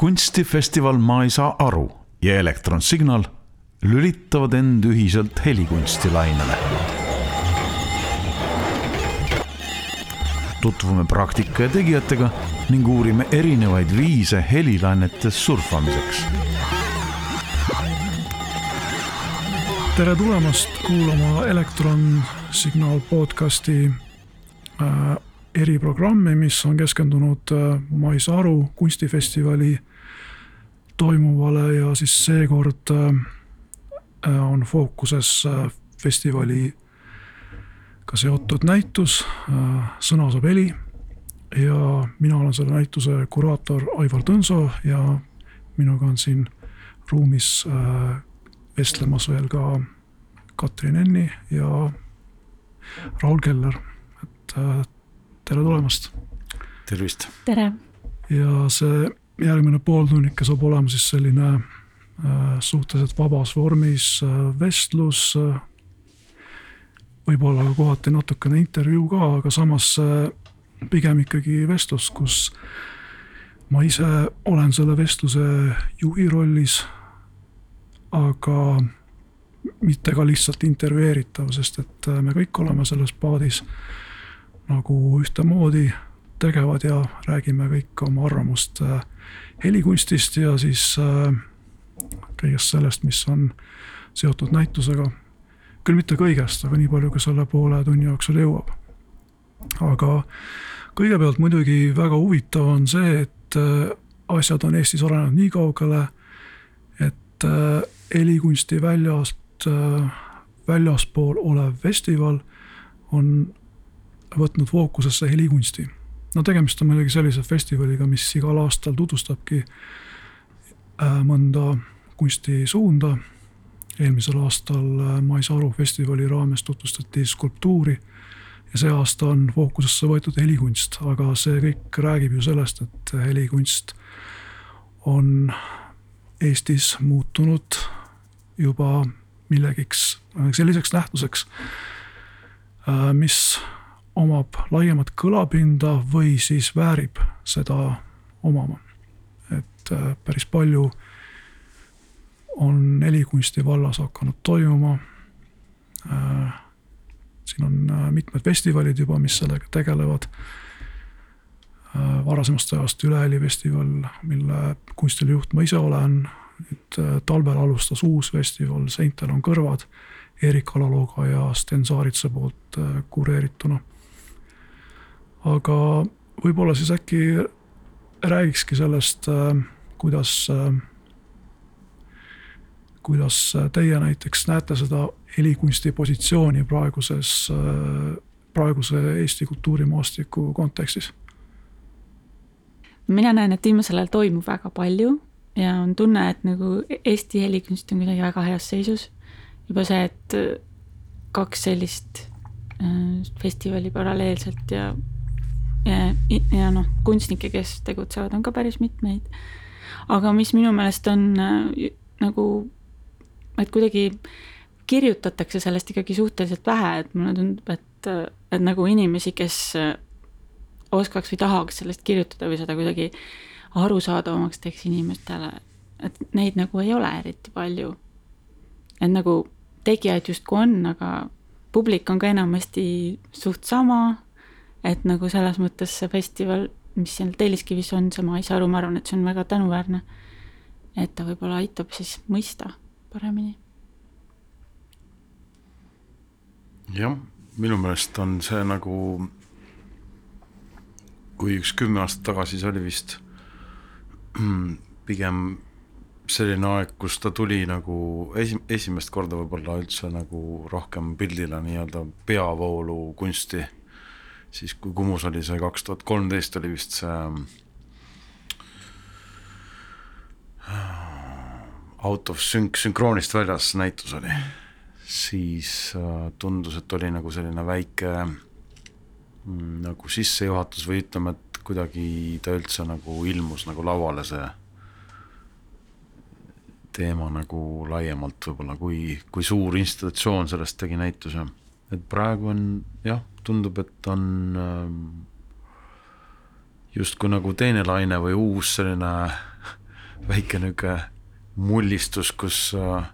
kunstifestival Ma ei saa aru ja Elektronsignal lülitavad end ühiselt helikunstilainele. tutvume praktika ja tegijatega ning uurime erinevaid viise helilainetes surfamiseks. tere tulemast kuulama Elektronsignaal podcasti äh, eriprogrammi, mis on keskendunud äh, Ma ei saa aru kunstifestivali toimuvale ja siis seekord äh, on fookuses äh, festivaliga seotud näitus Sõna saab heli ja mina olen selle näituse kuraator Aivar Tõnso ja minuga on siin ruumis vestlemas veel ka Katrin Enni ja Raul Keller, et tere tulemast. tervist. tere. ja see järgmine pooltunnike saab olema siis selline äh, suhteliselt vabas vormis äh, vestlus äh,. võib-olla kohati natukene intervjuu ka, aga samas pigem ikkagi vestlus, kus ma ise olen selle vestluse juhi rollis. aga mitte ka lihtsalt intervjueeritav, sest et me kõik oleme selles paadis nagu ühtemoodi tegevad ja räägime kõik oma arvamust äh, helikunstist ja siis äh, kõigest sellest, mis on seotud näitusega. küll mitte kõigest, aga nii palju, kui selle poole tunni jooksul jõuab. aga kõigepealt muidugi väga huvitav on see, et äh, asjad on Eestis arenenud nii kaugele, et helikunsti väljast, väljaspool olev festival on võtnud fookusesse helikunsti no tegemist on muidugi sellise festivaliga, mis igal aastal tutvustabki äh, mõnda kunstisuunda. eelmisel aastal äh, Ma ei saa aru festivali raames tutvustati skulptuuri ja see aasta on fookusesse võetud helikunst, aga see kõik räägib ju sellest, et helikunst on Eestis muutunud juba millegiks selliseks nähtuseks, äh, mis omab laiemat kõlapinda või siis väärib seda omama. et äh, päris palju on helikunsti vallas hakanud toimuma. Äh, siin on äh, mitmed festivalid juba, mis sellega tegelevad. varasemast ajast Üleheli festival, mille kunstiline juht ma ise olen. nüüd talvel alustas uus festival Seintel on kõrvad Erik Alalooga ja Sten Saaritsa poolt kureerituna aga võib-olla siis äkki räägikski sellest, äh, kuidas, äh, kuidas teie näiteks näete seda helikunsti positsiooni praeguses, äh, praeguse Eesti kultuurimaastiku kontekstis? mina näen, et viimasel ajal toimub väga palju ja on tunne, et nagu Eesti helikunst on kuidagi väga heas seisus. juba see, et kaks sellist festivali paralleelselt ja ja, ja noh, kunstnikke, kes tegutsevad, on ka päris mitmeid. aga mis minu meelest on äh, nagu, et kuidagi kirjutatakse sellest ikkagi suhteliselt vähe, et mulle tundub, et, et nagu inimesi, kes äh, oskaks või tahaks sellest kirjutada või seda kuidagi arusaadavamaks teeks inimestele, et neid nagu ei ole eriti palju. et nagu tegijaid justkui on, aga publik on ka enamasti suht sama et nagu selles mõttes see festival, mis seal Telliskivis on, see Ma ei saa aru, ma arvan, et see on väga tänuväärne. et ta võib-olla aitab siis mõista paremini. jah, minu meelest on see nagu, kui üks kümme aastat tagasi, see oli vist pigem selline aeg, kus ta tuli nagu esi-, esimest korda võib-olla üldse nagu rohkem pildile nii-öelda peavoolu kunsti siis kui Kumus oli see kaks tuhat kolmteist oli vist see äh, out of sync, sünkroonist väljas näitus oli, siis äh, tundus, et oli nagu selline väike mm, nagu sissejuhatus või ütleme, et kuidagi ta üldse nagu ilmus nagu lauale see teema nagu laiemalt võib-olla, kui, kui suur institutsioon sellest tegi näituse. et praegu on jah, tundub, et on ähm, justkui nagu teine laine või uus selline väike niisugune mullistus, kus äh,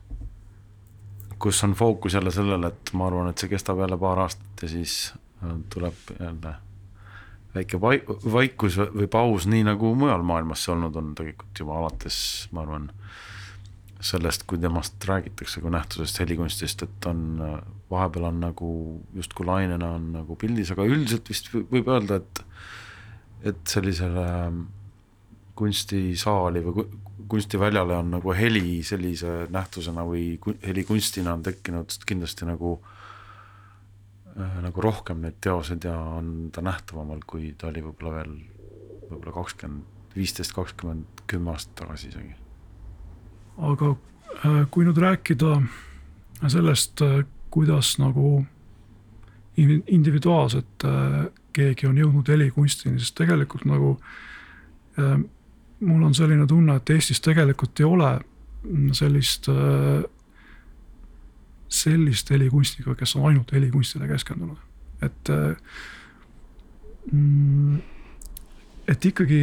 kus on fookus jälle sellel, et ma arvan, et see kestab jälle paar aastat ja siis äh, tuleb jälle väike vai-, vaikus või paus, nii nagu mujal maailmas see olnud on tegelikult juba alates, ma arvan, sellest, kui temast räägitakse kui nähtusest helikunstist, et on, vahepeal on nagu justkui lainena on nagu pildis, aga üldiselt vist võib öelda, et et sellisele kunstisaali või kunstiväljale on nagu heli sellise nähtusena või helikunstina on tekkinud kindlasti nagu äh, nagu rohkem neid teoseid ja on ta nähtavamal, kui ta oli võib-olla veel võib-olla kakskümmend, viisteist, kakskümmend, kümme aastat tagasi isegi. Aga äh, kui nüüd rääkida sellest, äh, kuidas nagu individuaalselt keegi on jõudnud helikunstini, siis tegelikult nagu mul on selline tunne, et Eestis tegelikult ei ole sellist, sellist helikunstnikku, kes on ainult helikunstile keskendunud, et. Mm, et ikkagi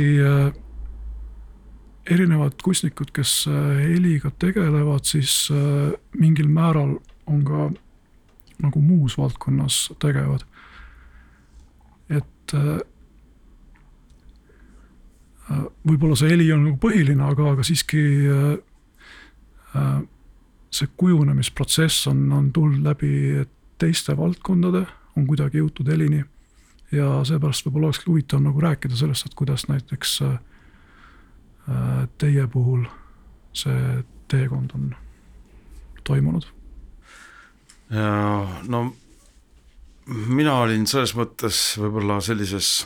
erinevad kunstnikud, kes heliga tegelevad, siis mingil määral on ka nagu muus valdkonnas tegevad. et Äh, võib-olla see heli on nagu põhiline, aga, aga siiski äh, äh, see kujunemisprotsess on, on tulnud läbi teiste valdkondade, on kuidagi jõutud helini. ja seepärast võib-olla olekski huvitav nagu rääkida sellest, et kuidas näiteks teie puhul see teekond on toimunud. no mina olin selles mõttes võib-olla sellises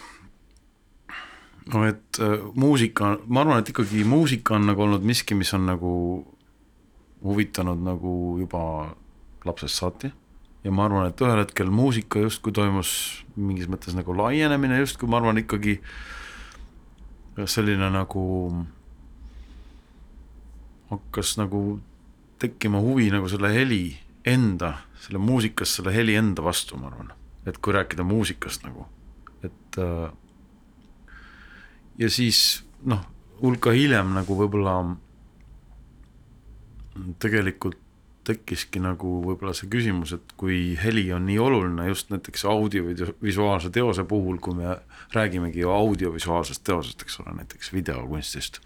no et äh, muusika, ma arvan, et ikkagi muusika on nagu olnud miski, mis on nagu huvitanud nagu juba lapsest saati. ja ma arvan, et ühel hetkel muusika justkui toimus mingis mõttes nagu laienemine justkui ma arvan ikkagi selline nagu hakkas nagu tekkima huvi nagu selle heli enda, selle muusikas selle heli enda vastu, ma arvan. et kui rääkida muusikast nagu, et äh, ja siis noh, hulka hiljem nagu võib-olla tegelikult tekkiski nagu võib-olla see küsimus, et kui heli on nii oluline just näiteks audiovisuaalse teose puhul, kui me räägimegi ju audiovisuaalsest teosest, eks ole, näiteks videokunstist,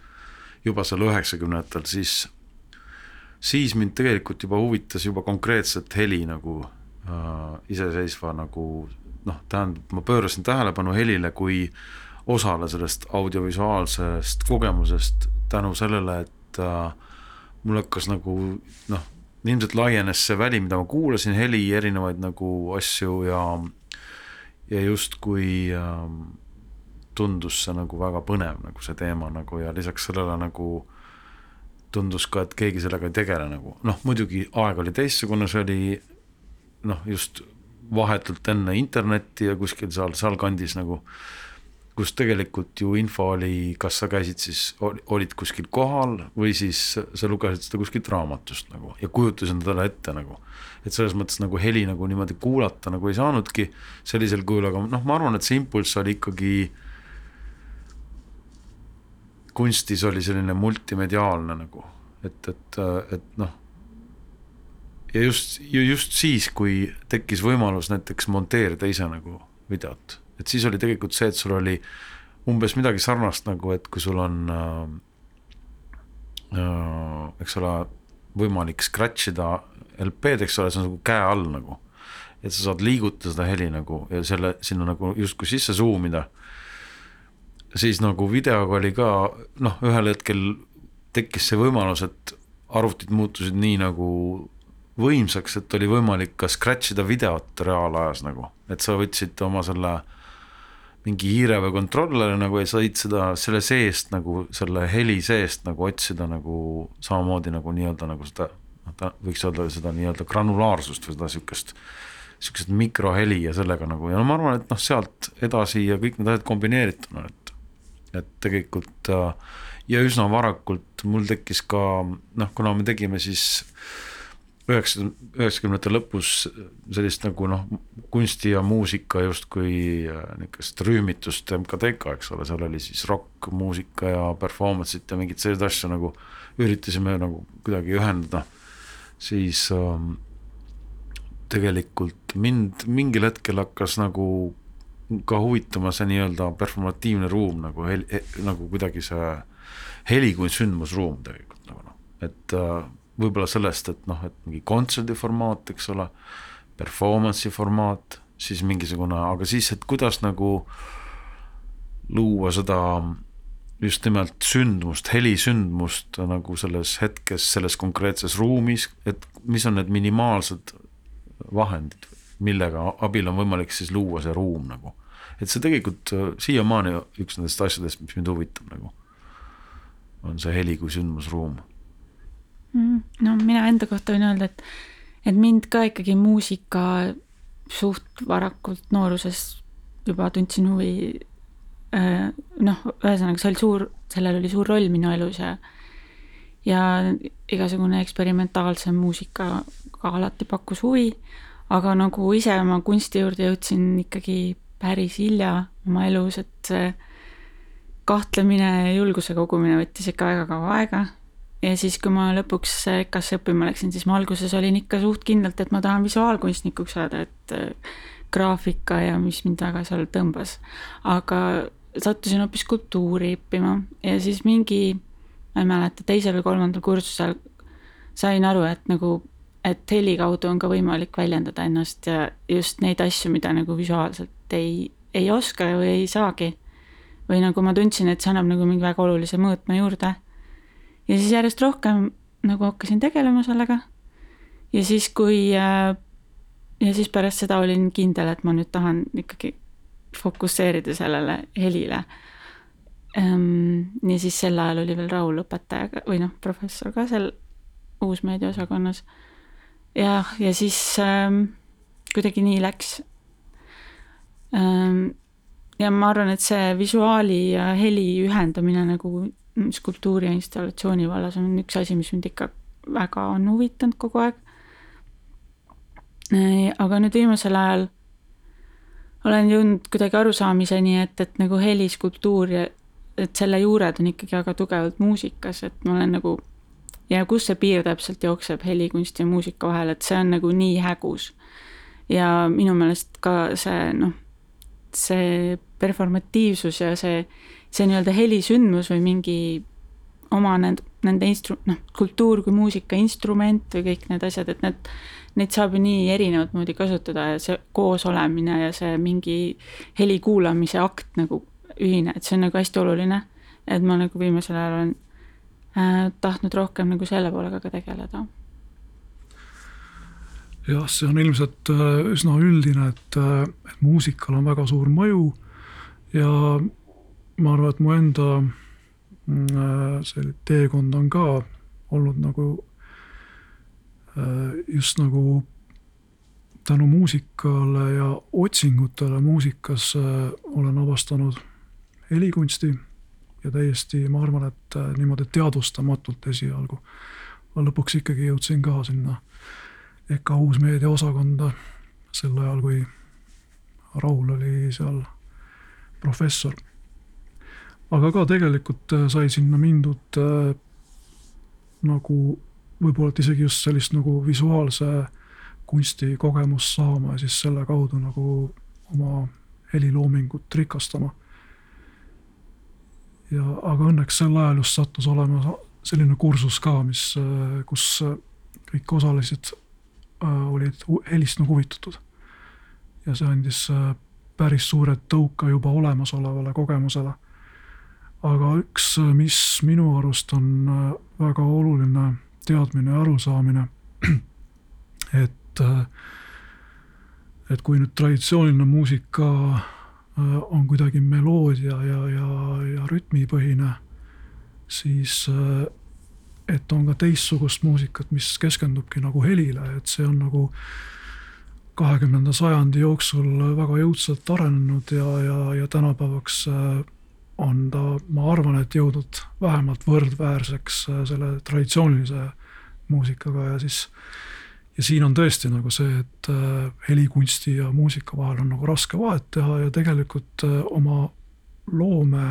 juba seal üheksakümnendatel, siis, siis mind tegelikult juba huvitas juba konkreetselt heli nagu äh, iseseisva nagu noh, tähendab, ma pöörasin tähelepanu helile kui osale sellest audiovisuaalsest kogemusest tänu sellele, et äh, mul hakkas nagu noh, ilmselt laienes see väli, mida ma kuulasin, heli, erinevaid nagu asju ja ja justkui äh, tundus see nagu väga põnev nagu see teema nagu ja lisaks sellele nagu tundus ka, et keegi sellega ei tegele nagu. Noh, muidugi aeg oli teistsugune, see oli noh, just vahetult enne internetti ja kuskil seal, sealkandis nagu kus tegelikult ju info oli, kas sa käisid siis, olid kuskil kohal või siis sa lugesid seda kuskilt raamatust nagu ja kujutasid endale ette nagu. et selles mõttes nagu heli nagu niimoodi kuulata nagu ei saanudki sellisel kujul, aga noh, ma arvan, et see impulss oli ikkagi. kunstis oli selline multimediaalne nagu, et, et, et noh. ja just, just siis, kui tekkis võimalus näiteks monteerida ise nagu videot et siis oli tegelikult see, et sul oli umbes midagi sarnast nagu, et kui sul on äh, äh, eks ole, võimalik scratch ida LP-d, eks ole, see on nagu käe all nagu. et sa saad liigutada seda heli nagu ja selle sinna nagu justkui sisse zoom ida. siis nagu videoga oli ka noh, ühel hetkel tekkis see võimalus, et arvutid muutusid nii nagu võimsaks, et oli võimalik ka scratch ida videot reaalajas nagu, et sa võtsid oma selle äh, mingi hiire või kontrolleri nagu ja said seda selle seest nagu selle heli seest nagu otsida nagu samamoodi nagu nii-öelda nagu seda võiks öelda seda nii-öelda granulaarsust või seda siukest, siukest mikroheli ja sellega nagu. Ja no ma arvan, et noh, sealt edasi ja kõik need asjad kombineerituna, et, et tegelikult ja üsna varakult mul tekkis ka noh, kuna me tegime siis üheksakümne, üheksakümnendate lõpus sellist nagu noh, kunsti ja muusika justkui äh, niisugust rühmitust MKTK, eks ole, seal oli siis rokkmuusika ja performance'it ja mingeid selliseid asju nagu üritasime nagu kuidagi ühendada, siis ähm, tegelikult mind mingil hetkel hakkas nagu ka huvitama see nii-öelda performatiivne ruum nagu hel-, nagu kuidagi see heli kui sündmusruum tegelikult nagu noh, et äh, võib-olla sellest, et noh, et mingi kontserdi formaat, eks ole, performance'i formaat, siis mingisugune, aga siis, et kuidas nagu luua seda just nimelt sündmust, helisündmust nagu selles hetkes, selles konkreetses ruumis, et mis on need minimaalsed vahendid, millega abil on võimalik siis luua see ruum nagu. et see tegelikult äh, siiamaani üks nendest asjadest, mis mind huvitab nagu, on see heli kui sündmusruum no mina enda kohta võin öelda, et, et mind ka ikkagi muusika suht varakult nooruses juba tundsin huvi. Äh, noh, ühesõnaga see oli suur, sellel oli suur roll minu elus ja, ja igasugune eksperimentaalsem muusika ka alati pakkus huvi. aga nagu ise oma kunsti juurde jõudsin ikkagi päris hilja oma elus, et see kahtlemine ja julguse kogumine võttis ikka väga kaua aega ja siis, kui ma lõpuks EKA-sse õppima läksin, siis ma alguses olin ikka suht kindlalt, et ma tahan visuaalkunstnikuks saada, et äh, graafika ja mis mind väga seal tõmbas. aga sattusin hoopis skulptuuri õppima ja siis mingi, ma ei mäleta, teisel või kolmandal kursusel sain aru, et nagu, et heli kaudu on ka võimalik väljendada ennast ja just neid asju, mida nagu visuaalselt ei, ei oska või ei saagi. või nagu ma tundsin, et see annab nagu mingi väga olulise mõõtme juurde ja siis järjest rohkem nagu hakkasin tegelema sellega. ja siis, kui äh, ja siis pärast seda olin kindel, et ma nüüd tahan ikkagi fokusseerida sellele helile. Ehm, ja siis sel ajal oli veel Raul õpetaja või noh, professor ka seal uusmeedia osakonnas. jah, ja siis ähm, kuidagi nii läks ähm,. ja ma arvan, et see visuaali ja heli ühendamine nagu skulptuuri ja installatsiooni vallas on üks asi, mis mind ikka väga on huvitanud kogu aeg. aga nüüd viimasel ajal olen jõudnud kuidagi arusaamiseni, et, et nagu heliskulptuur ja et selle juured on ikkagi väga tugevalt muusikas, et ma olen nagu ja kus see piir täpselt jookseb helikunsti ja muusika vahel, et see on nagu nii hägus. ja minu meelest ka see noh, see performatiivsus ja see see nii-öelda helisündmus või mingi oma nende, nende instru-, noh, kultuur kui muusika instrument või kõik need asjad, et need, neid saab ju nii erinevat moodi kasutada ja see koosolemine ja see mingi heli kuulamise akt nagu ühine, et see on nagu hästi oluline. et ma nagu viimasel ajal olen äh, tahtnud rohkem nagu selle poolega ka tegeleda. jah, see on ilmselt äh, üsna üldine, et, äh, et muusikal on väga suur mõju ja ma arvan, et mu enda mm, äh, see teekond on ka olnud nagu äh, just nagu tänu muusikale ja otsingutele muusikas äh, olen avastanud helikunsti ja täiesti, ma arvan, et niimoodi teadvustamatult esialgu. aga lõpuks ikkagi jõudsin ka sinna EKA uusmeedia osakonda sel ajal, kui Raul oli seal professor aga ka tegelikult äh, sai sinna mindud äh, nagu võib-olla et isegi just sellist nagu visuaalse kunsti kogemust saama ja siis selle kaudu nagu oma heliloomingut rikastama. ja aga õnneks sel ajal just sattus olema selline kursus ka, mis, äh, kus kõik osalesid, olid helist nagu huvitatud. ja see andis päris suure tõuke juba olemasolevale kogemusele aga üks, mis minu arust on äh, väga oluline teadmine ja arusaamine, et, äh, et kui nüüd traditsiooniline muusika äh, on kuidagi meloodia ja, ja, ja rütmipõhine, siis et on ka teistsugust muusikat, mis keskendubki nagu helile, et see on nagu kahekümnenda sajandi jooksul väga jõudsalt arenenud ja, ja, ja tänapäevaks on ta, ma arvan, et jõudnud vähemalt võrdväärseks äh, selle traditsioonilise muusikaga ja siis ja siin on tõesti nagu see, et äh, helikunsti ja muusika vahel on nagu raske vahet teha ja tegelikult äh, oma loome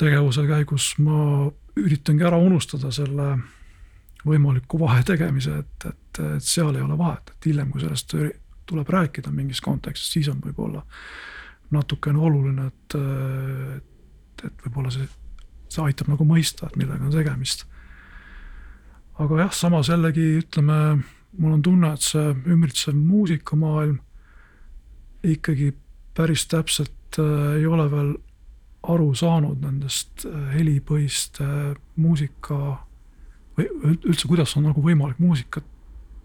tegevuse käigus ma üritangi ära unustada selle võimaliku vahe tegemise, et, et, et seal ei ole vahet, et hiljem, kui sellest tuleb rääkida mingis kontekstis, siis on võib-olla natukene oluline, et, et, et võib-olla see, see aitab nagu mõista, et millega on tegemist. aga jah, samas jällegi ütleme, mul on tunne, et see ümbritsev muusikamaailm ikkagi päris täpselt äh, ei ole veel aru saanud nendest äh, helipõhiste äh, muusika või üldse, kuidas on nagu võimalik muusikat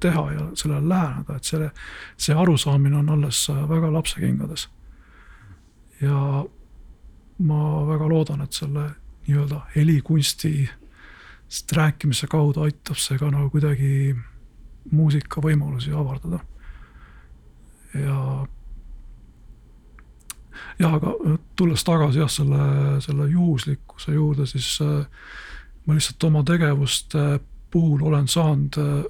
teha ja sellele läheneda, et selle, see arusaamine on alles väga lapsekingades. Ja ma väga loodan, et selle nii-öelda helikunstist rääkimise kaudu aitab see ka nagu kuidagi muusika võimalusi avardada. ja jah, aga tulles tagasi jah, selle, selle juhuslikkuse juurde, siis äh, ma lihtsalt oma tegevuste puhul olen saanud äh,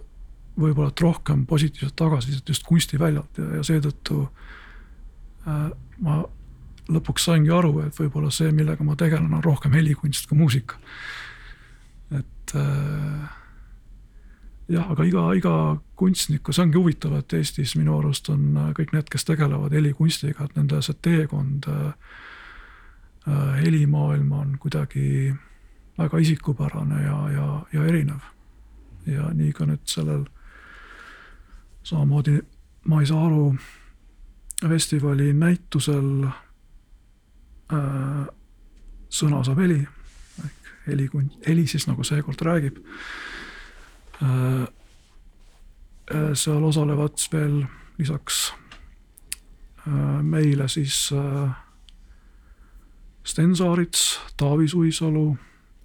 võib-olla et rohkem positiivset tagasisidet just kunstiväljalt ja, ja seetõttu äh, ma lõpuks saingi aru, et võib-olla see, millega ma tegelen, on rohkem helikunst kui muusika. et äh, jah, aga iga, iga kunstniku, see ongi huvitav, et Eestis minu arust on äh, kõik need, kes tegelevad helikunstiga, et nende see teekond äh, äh, helimaailma on kuidagi väga isikupärane ja, ja, ja erinev. ja nii ka nüüd sellel samamoodi ma ei saa aru festivali näitusel sõna saab heli ehk heli, heli siis nagu seekord räägib äh,. äh seal osalevad veel lisaks äh, meile siis äh, Sten Saarits, Taavi Suisalu,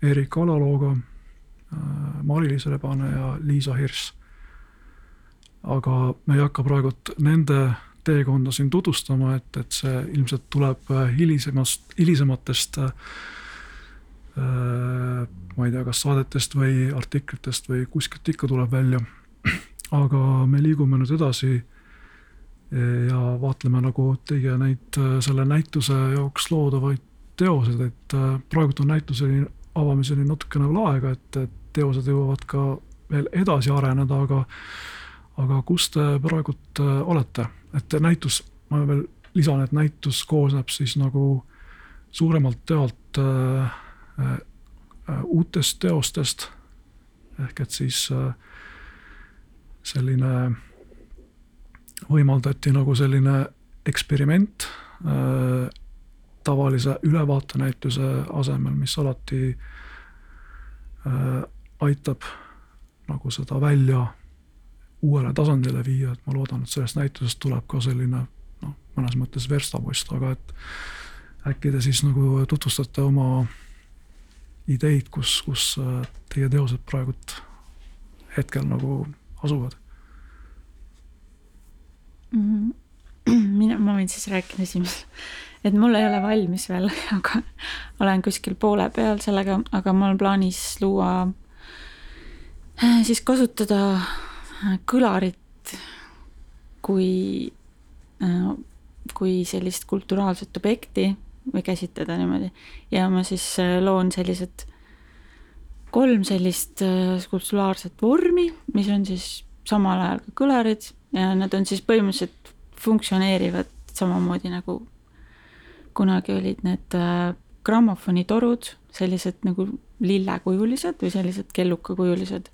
Erik Alalooga äh,, Mari-Liis Rebane ja Liisa Hirš aga me ei hakka praegult nende teekonda siin tutvustama, et, et see ilmselt tuleb äh, hilisemast, hilisematest äh, ma ei tea, kas saadetest või artiklitest või kuskilt ikka tuleb välja. aga me liigume nüüd edasi ja vaatleme nagu teie neid äh, selle näituse jaoks loodavaid teoseid, et praegult on näituseni avamiseni natukene veel aega, et teosed jõuavad ka veel edasi areneda, aga aga kus te praegult äh, olete, et näitus, ma veel lisan, et näitus koosneb siis nagu suuremalt teolt äh, äh, uutest teostest. ehk et siis äh, selline, võimaldati nagu selline eksperiment äh, tavalise ülevaatenäituse asemel, mis alati äh, aitab nagu seda välja uuele tasandile viia, et ma loodan, et sellest näitusest tuleb ka selline noh, mõnes mõttes verstapost, aga et äkki te siis nagu tutvustate oma ideid, kus, kus äh, teie teosed praegult hetkel nagu asuvad mm? -hmm. mina, ma võin siis rääkida esimesel, et mul ei ole valmis veel, aga olen kuskil poole peal sellega, aga mul on plaanis luua, äh, siis kasutada kõlarit kui, äh, kui sellist kulturaalset objekti või käsitleda niimoodi. Ja ma siis äh, loon sellised kolm sellist äh, skulpturaarset vormi, mis on siis samal ajal ka kõlarid ja nad on siis põhimõtteliselt funktsioneerivad samamoodi nagu kunagi olid need grammofonitorud, sellised nagu lillekujulised või sellised kellukakujulised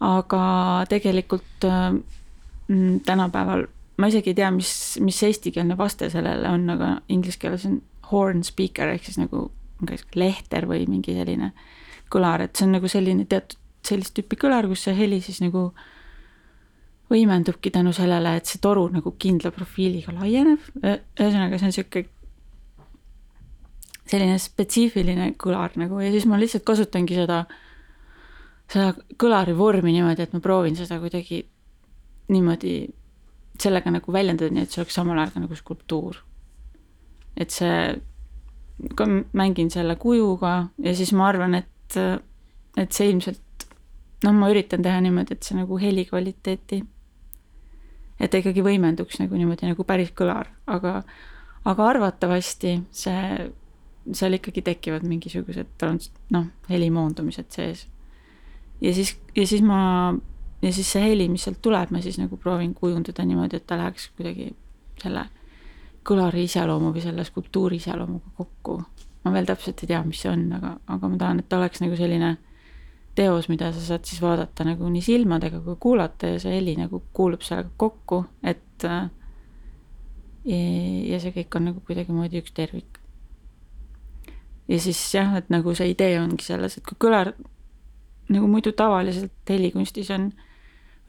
aga tegelikult äh, mm, tänapäeval ma isegi ei tea, mis, mis eestikeelne vaste sellele on, aga inglise keeles on horn speaker ehk siis nagu lehter või mingi selline kõlar, et see on nagu selline teatud sellist tüüpi kõlar, kus see heli siis nagu võimendubki tänu sellele, et see toru nagu kindla profiiliga laieneb. ühesõnaga, see on sihuke selline spetsiifiline kõlar nagu ja siis ma lihtsalt kasutangi seda äh, seda kõlari vormi niimoodi, et ma proovin seda kuidagi niimoodi sellega nagu väljendada, nii et see oleks samal ajal ka nagu skulptuur. et see, ka mängin selle kujuga ja siis ma arvan, et, et see ilmselt noh, ma üritan teha niimoodi, et see nagu heli kvaliteeti, et ta ikkagi võimenduks nagu niimoodi nagu päris kõlar, aga, aga arvatavasti see, seal ikkagi tekivad mingisugused trans-, noh, helimoondumised sees. Ja siis, ja siis ma, ja siis see heli, mis sealt tuleb, ma siis nagu proovin kujundada niimoodi, et ta läheks kuidagi selle kõlari iseloomu või selle skulptuuri iseloomuga kokku. ma veel täpselt ei tea, mis see on, aga, aga ma tahan, et ta oleks nagu selline teos, mida sa saad siis vaadata nagu nii silmadega kui kuulata ja see heli nagu kuulub sellega kokku, et äh, ja see kõik on nagu kuidagimoodi üks tervik. ja siis jah, et nagu see idee ongi selles, et kui kõlar nagu muidu tavaliselt helikunstis on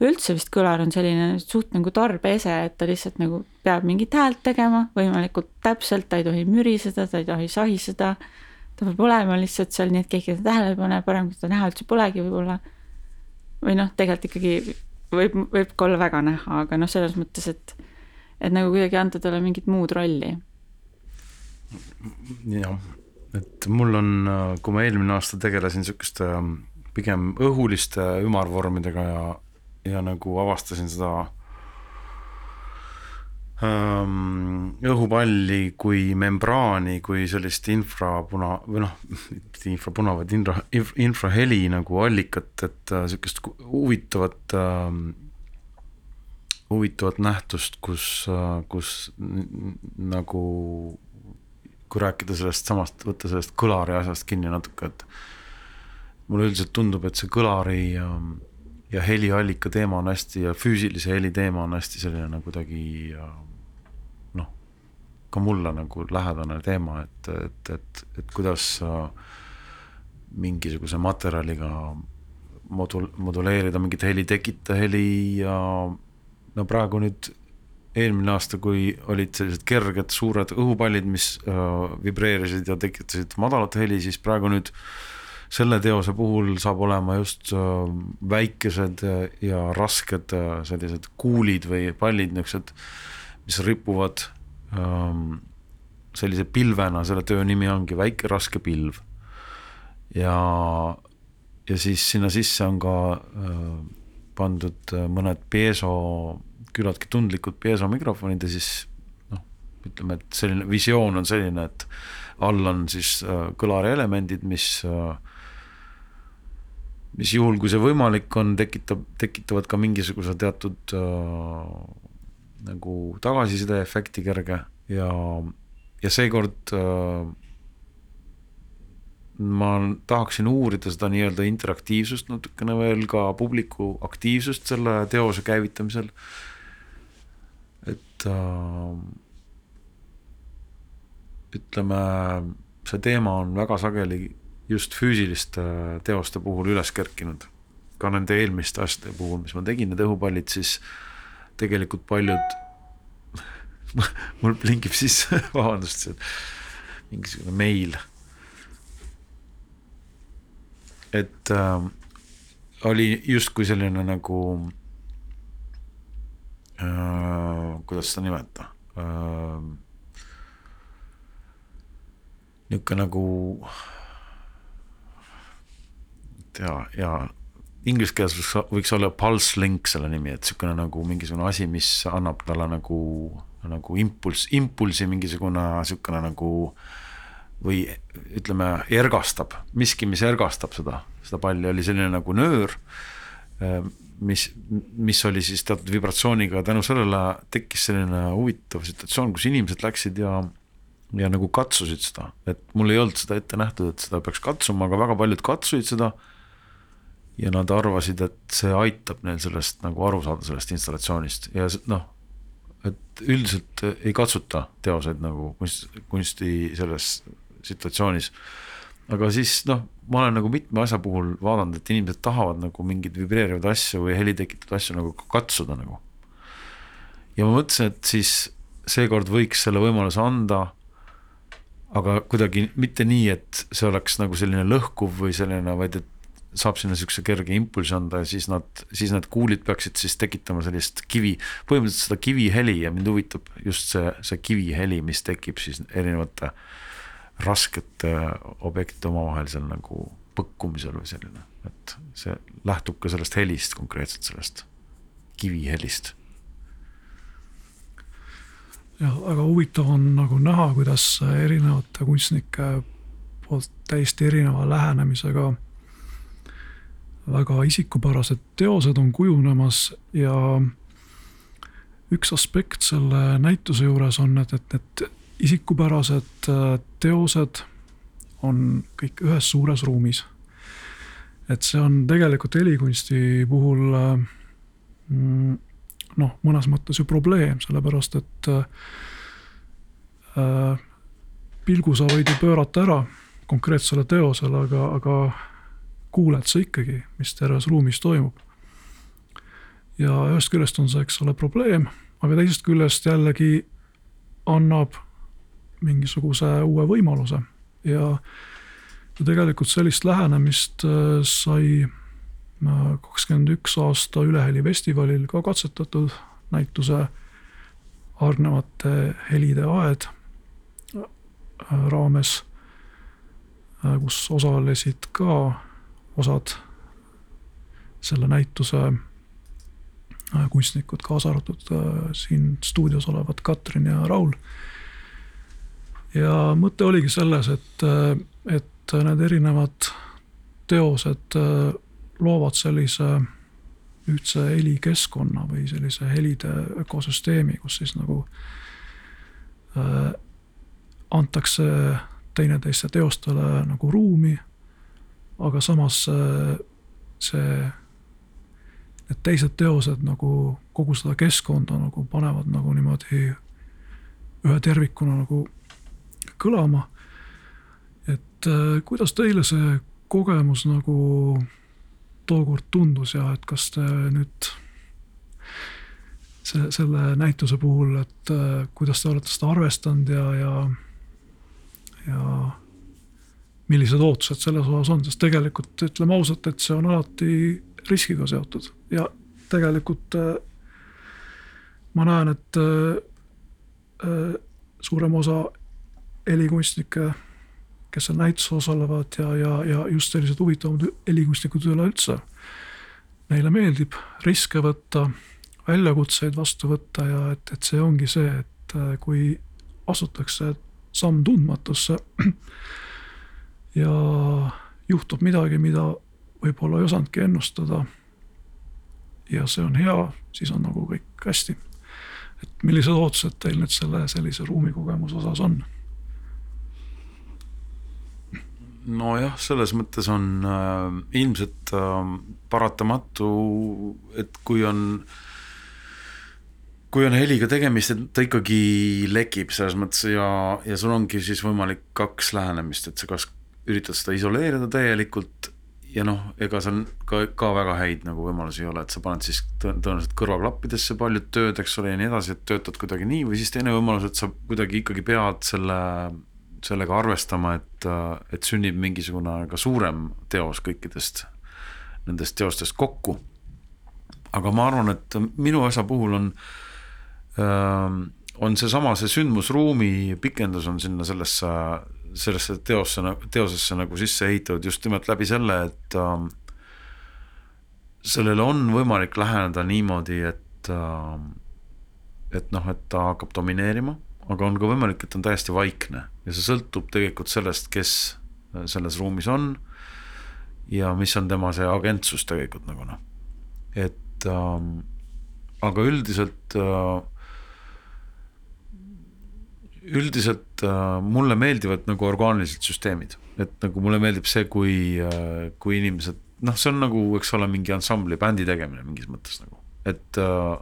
üldse vist kõlar on selline suht nagu tarbeese, et ta lihtsalt nagu peab mingit häält tegema võimalikult täpselt, ta ei tohi müriseda, ta ei tohi sahiseda. ta peab olema lihtsalt seal, nii et keegi teda tähele ei pane, parem kui seda näha üldse polegi võib-olla. või noh, tegelikult ikkagi võib, võib ka olla väga näha, aga noh, selles mõttes, et, et nagu kuidagi anda talle mingit muud rolli. jah, et mul on, kui ma eelmine aasta tegelesin sihukeste pigem õhuliste ümarvormidega ja ja nagu avastasin seda ähm, õhupalli kui membraani, kui sellist infrapuna või noh, mitte infrapuna, vaid infra, infraheli nagu allikat, et äh, sihukest huvitavat äh, huvitavat nähtust, kus äh,, kus nagu kui rääkida sellest samast, võtta sellest kõlari asjast kinni natuke, et mulle üldiselt tundub, et see kõlari äh, ja heliallika teema on hästi ja füüsilise heli teema on hästi selline kuidagi noh, ka mulle nagu lähedane teema, et, et, et, et kuidas sa mingisuguse materjaliga modul-, moduleerida mingit heli, tekita heli ja no praegu nüüd eelmine aasta, kui olid sellised kerged suured õhupallid, mis äh, vibreerisid ja tekitasid madalat heli, siis praegu nüüd äh, selle teose puhul saab olema just äh, väikesed ja rasked äh, sellised kuulid või pallid, niisugused, mis ripuvad ähm, sellise pilvena, selle töö nimi ongi väike raske pilv. ja, ja siis sinna sisse on ka äh, pandud mõned pieso, küllaltki tundlikud pieso mikrofonid ja siis noh, ütleme, et selline visioon on selline, et all on siis kõlari elemendid, mis äh, mis juhul, kui see võimalik on, tekitab, tekitavad ka mingisuguse teatud äh, nagu tagasiside efekti kerge ja, ja seekord äh, ma tahaksin uurida seda nii-öelda interaktiivsust natukene veel ka publiku aktiivsust selle teose käivitamisel. et äh, ütleme, see teema on väga sageli just füüsiliste teoste puhul üles kerkinud. ka nende eelmiste asjade puhul, mis ma tegin, need õhupallid, siis tegelikult paljud mul blinkib sisse vabandust, mingisugune meil. et äh, oli justkui selline nagu äh,, kuidas seda nimetada äh,, niisugune nagu äh, ja, ja inglise keeles võiks, olla pulse link selle nimi, et niisugune nagu mingisugune asi, mis annab talle nagu, nagu impulss, impulsi mingisugune niisugune nagu või ütleme, ergastab, miski, mis ergastab seda, seda palli, oli selline nagu nöör, mis, mis oli siis teatud vibratsiooniga tänu sellele tekkis selline huvitav situatsioon, kus inimesed läksid ja ja nagu katsusid seda, et mul ei olnud seda ette nähtud, et seda peaks katsuma, aga väga paljud katsusid seda ja nad arvasid, et see aitab neil sellest nagu aru saada, sellest installatsioonist ja noh, et üldiselt ei katsuta teoseid nagu kunst, kunsti selles situatsioonis. aga siis noh, ma olen nagu mitme asja puhul vaadanud, et inimesed tahavad nagu mingeid vibreerivaid asju või heli tekitatud asju nagu katsuda nagu. ja ma mõtlesin, et siis seekord võiks selle võimaluse anda aga kuidagi mitte nii, et see oleks nagu selline lõhkuv või selline, vaid et saab sinna niisuguse kerge impulsi anda ja siis nad, siis need kuulid peaksid siis tekitama sellist kivi, põhimõtteliselt seda kiviheli ja mind huvitab just see, see kiviheli, mis tekib siis erinevate raskete objektide omavahelisel nagu põkkumisel või selline, et see lähtub ka sellest helist, konkreetselt sellest kivihelist. jah, väga huvitav on nagu näha, kuidas erinevate kunstnike poolt täiesti erineva lähenemisega väga isikupärased teosed on kujunemas ja üks aspekt selle näituse juures on, et, et need isikupärased äh, teosed on kõik ühes suures ruumis. et see on tegelikult helikunsti puhul äh, mm, noh, mõnes mõttes ju probleem, sellepärast et äh, pilgu sa võid ju pöörata ära konkreetsele teosele, aga, aga kuuled sa ikkagi, mis terves ruumis toimub. ja ühest küljest on see, eks ole, probleem, aga teisest küljest jällegi annab mingisuguse uue võimaluse ja, ja tegelikult sellist lähenemist äh, sai äh, kakskümmend üks aasta Üleheli festivalil ka katsetatud näituse hargnevate helide aed äh, raames, kus osalesid ka osad selle näituse äh, kunstnikud, kaasa arvatud äh, siin stuudios olevad Katrin ja Raul. ja mõte oligi selles, et, äh, et need erinevad teosed loovad sellise ühtse helikeskkonna või sellise helide ökosüsteemi, kus siis nagu äh, antakse teineteiste teostele nagu ruumi aga samas äh, see, need teised teosed nagu kogu seda keskkonda nagu panevad nagu niimoodi ühe tervikuna nagu kõlama. et äh, kuidas teile see kogemus nagu tookord tundus ja et kas te nüüd see, selle näituse puhul, et äh, kuidas te olete seda arvestanud ja, ja, ja millised ootused selles osas on, sest tegelikult ütleme ausalt, et see on alati riskiga seotud. Ja tegelikult äh, ma näen, et äh, äh, suurem osa helikunstnikke, kes seal näituses osalevad ja, ja, ja just sellised huvitavamad helikunstnikud üleüldse, neile meeldib riske võtta, väljakutseid vastu võtta ja et, et see ongi see, et kui astutakse samm tundmatusse ja juhtub midagi, mida võib-olla ei osanudki ennustada. ja see on hea, siis on nagu kõik hästi. et millised ootused teil nüüd selle sellise ruumikogemuse osas on? nojah, selles mõttes on äh, ilmselt äh, paratamatu, et kui on kui on heliga tegemist, et ta ikkagi lekib selles mõttes ja, ja sul ongi siis võimalik kaks lähenemist, et sa kas üritad seda isoleerida täielikult ja noh, ega seal ka, ka väga häid nagu võimalusi ei ole, et sa paned siis tõenäoliselt kõrvaklappidesse paljud tööd, eks ole, ja nii edasi, et töötad kuidagi nii või siis teine võimalus, et sa kuidagi ikkagi pead selle, sellega arvestama, et, et sünnib mingisugune ka suurem teos kõikidest nendest teostest kokku. aga ma arvan, et minu asja puhul on äh, on seesama, see sündmusruumi pikendus on sinna sellesse sellesse teosse, teosesse nagu sisse ehitatud just nimelt läbi selle, et äh, sellele on võimalik läheneda niimoodi, et äh, et noh, et ta hakkab domineerima, aga on ka võimalik, et on täiesti vaikne. Ja see sõltub tegelikult sellest, kes selles ruumis on ja mis on tema see agentsus tegelikult nagu noh, et äh, aga üldiselt äh, üldiselt äh, mulle meeldivad nagu orgaanilised süsteemid, et nagu mulle meeldib see, kui äh,, kui inimesed, noh, see on nagu, eks ole, mingi ansambli, bändi tegemine mingis mõttes nagu, et äh,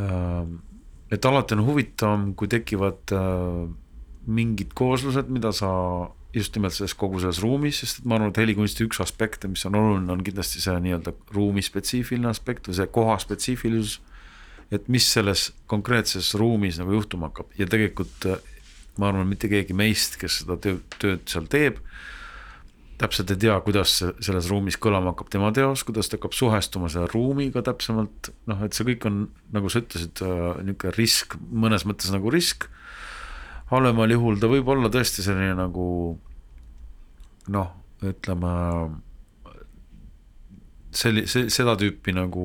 äh, et alati on huvitavam, kui tekivad äh, mingid kooslused, mida sa just nimelt selles kogu selles ruumis, sest et ma arvan, et helikunsti üks aspekte, mis on oluline, on kindlasti see nii-öelda ruumi spetsiifiline aspekt või see koha spetsiifilisus et mis selles konkreetses ruumis nagu juhtuma hakkab. Ja tegelikult äh, ma arvan, mitte keegi meist, kes seda tööd, tööd seal teeb, täpselt ei tea, kuidas selles ruumis kõlama hakkab tema teos, kuidas ta hakkab suhestuma selle ruumiga täpsemalt, noh, et see kõik on, nagu sa ütlesid, äh, niisugune risk, mõnes mõttes nagu risk, halvemal juhul ta võib olla tõesti selline nagu noh, ütleme selli-, see, seda tüüpi nagu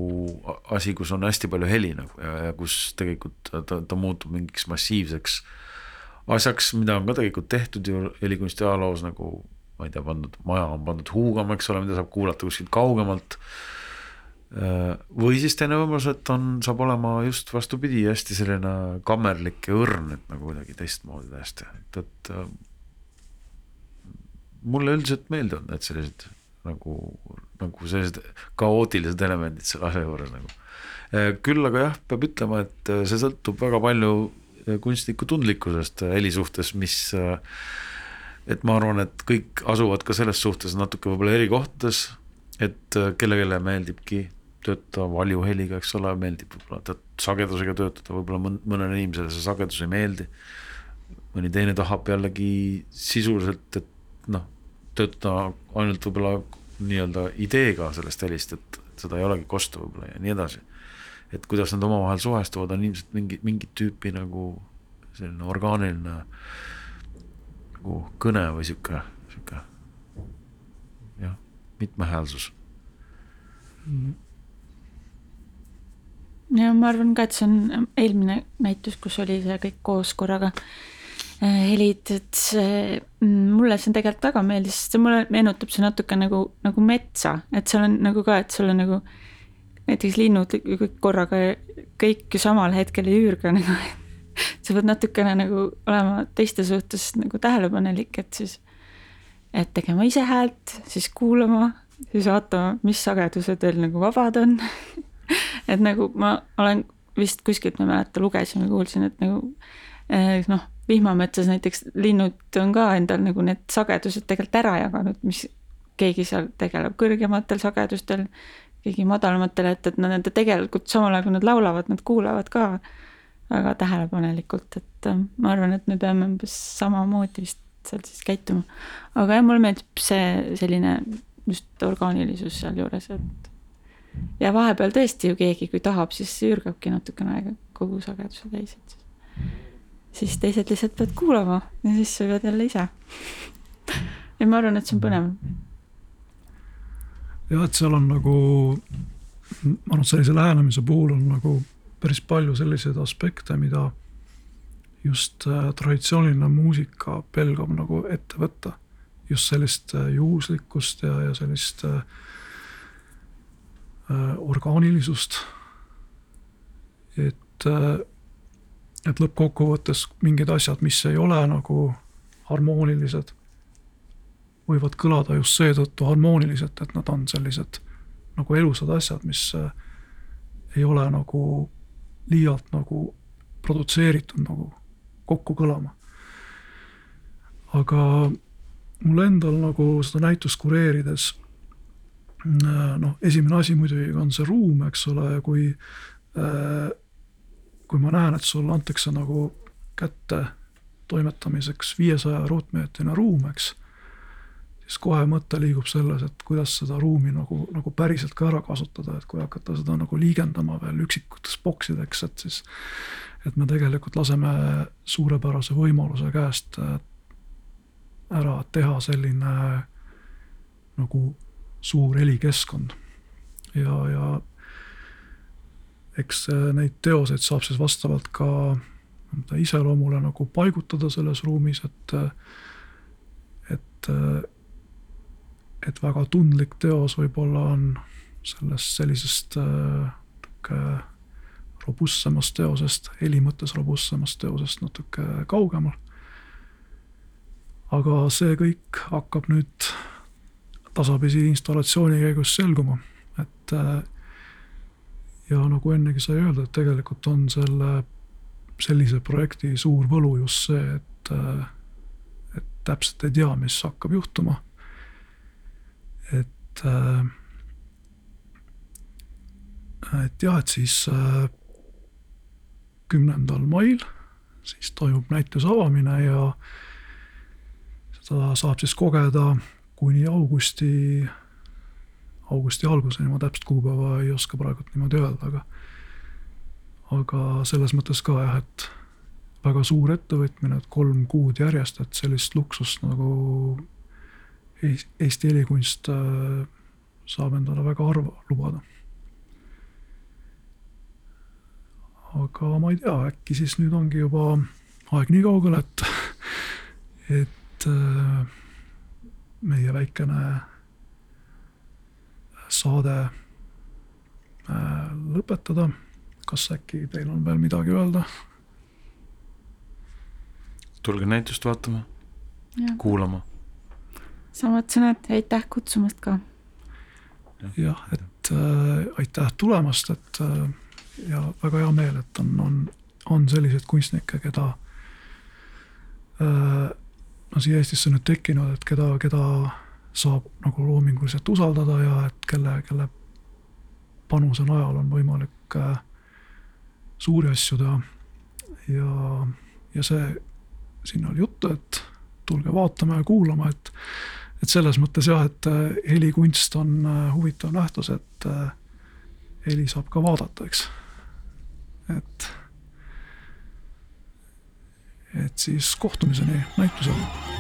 asi, kus on hästi palju heli nagu ja, ja kus tegelikult ta, ta, muutub mingiks massiivseks asjaks, mida on ka tegelikult tehtud ju helikunsti ajaloos nagu ma ei tea, pandud, maja on pandud huugama, eks ole, mida saab kuulata kuskilt kaugemalt. või siis teine võimalus, et on, saab olema just vastupidi, hästi selline kammerlik ja õrn, et nagu kuidagi teistmoodi täiesti, et, et mulle üldiselt meeldivad need sellised nagu, nagu sellised kaootilised elemendid selle asja juures nagu. küll aga jah, peab ütlema, et see sõltub väga palju kunstniku tundlikkusest heli suhtes, mis et ma arvan, et kõik asuvad ka selles suhtes natuke võib-olla eri kohtades, et kellelegi meeldibki töötada valju heliga, eks ole, meeldib võib-olla sagedusega töötada, võib-olla mõnele inimesele see sagedus ei meeldi. mõni teine tahab jällegi sisuliselt, et noh, töötada ainult võib-olla nii-öelda ideega sellest helist, et seda ei olegi kosta võib-olla ja nii edasi. et kuidas nad omavahel suhestuvad, on ilmselt mingi, mingit tüüpi nagu selline orgaaniline nagu kõne või sihuke, sihuke jah, mitmehäälsus mm. ja ma arvan ka, et see on eelmine näitus, kus oli see kõik koos korraga helid, et see, mm, mulle see tegelikult väga meeldis, sest see mulle meenutab see natuke nagu, nagu metsa, et seal on nagu ka, et sul on nagu näiteks linnud kõik korraga kõik ju samal hetkel ei üürga nagu sa pead natukene nagu olema teiste suhtes nagu tähelepanelik, et siis, et tegema ise häält, siis kuulama, siis vaatama, mis sagedused veel nagu vabad on. Et nagu ma olen vist kuskilt, ma ei mäleta, lugesin või kuulsin, et nagu eh, noh vihmametsas näiteks linnud on ka endal nagu need sagedused tegelikult ära jaganud, mis keegi seal tegeleb kõrgematel sagedustel, keegi madalamatel, et, et nad tegelikult samal ajal, kui nad laulavad, nad kuulavad ka väga tähelepanelikult, et äh, ma arvan, et me peame umbes samamoodi vist seal siis käituma. aga jah, mulle meeldib see selline just orgaanilisus sealjuures, et ja vahepeal tõesti ju keegi, kui tahab, siis ürgabki natukene aega kogu sageduse täis, et siis siis teised lihtsalt peavad kuulama ja siis sa pead jälle ise. ja ma arvan, et see on põnev. jah, et seal on nagu, ma arvan, et sellise lähenemise puhul on nagu päris palju selliseid aspekte, mida just äh, traditsiooniline muusika pelgab nagu ette võtta. just sellist äh, juhuslikkust ja, ja sellist äh, äh orgaanilisust. et äh, et lõppkokkuvõttes mingid asjad, mis ei ole nagu harmoonilised, võivad kõlada just seetõttu harmooniliselt, et nad on sellised nagu elusad asjad, mis äh, ei ole nagu liialt nagu produtseeritud nagu kokku kõlama. aga mul endal nagu seda näitust kureerides äh, noh, esimene asi muidugi on see ruum, eks ole, kui äh, kui ma näen, et sulle antakse nagu kätte toimetamiseks viiesaja ruutmeetrine ruum, eks, siis kohe mõte liigub selles, et kuidas seda ruumi nagu, nagu päriselt ka ära kasutada, et kui hakata seda nagu liigendama veel üksikuteks boksideks, et siis, et me tegelikult laseme suurepärase võimaluse käest äh, ära teha selline nagu suur helikeskkond ja, ja eks äh, neid teoseid saab siis vastavalt ka iseloomule nagu paigutada selles ruumis, et, äh, et, äh, et väga tundlik teos võib-olla on sellest sellisest natuke robustsemast teosest, heli mõttes robustsemast teosest natuke kaugemal. aga see kõik hakkab nüüd tasapisi installatsiooni käigus selguma, et ja nagu ennegi sai öeldud, tegelikult on selle, sellise projekti suur võlu just see, et, et täpselt ei tea, mis hakkab juhtuma. et, et jah, et siis kümnendal mail siis toimub näituse avamine ja seda saab siis kogeda kuni augusti augusti alguseni, ma täpset kuupäeva ei oska praegult niimoodi öelda, aga aga selles mõttes ka jah, et väga suur ettevõtmine, et kolm kuud järjest, et sellist luksust nagu Eesti helikunst äh, saab endale väga harva lubada. aga ma ei tea, äkki siis nüüd ongi juba aeg nii kaugel, et, et äh, meie väikene saade äh, lõpetada. kas äkki teil on veel midagi öelda? tulge näitust vaatama, kuulama. samad sõnad, aitäh kutsumast ka. jah, et äh, aitäh tulemast, et äh, ja väga hea meel, et on, on, on selliseid kunstnikke, keda äh, no siia Eestisse nüüd tekkinud, et keda, keda saab nagu loominguliselt usaldada ja et kelle, kelle panuse najal on võimalik äh, suuri asju teha. ja, ja see, siin oli juttu, et tulge vaatama ja kuulama, et, et selles mõttes jah, et äh, helikunst on äh, huvitav nähtus, et heli saab ka vaadata, eks. et, et siis kohtumiseni näitusel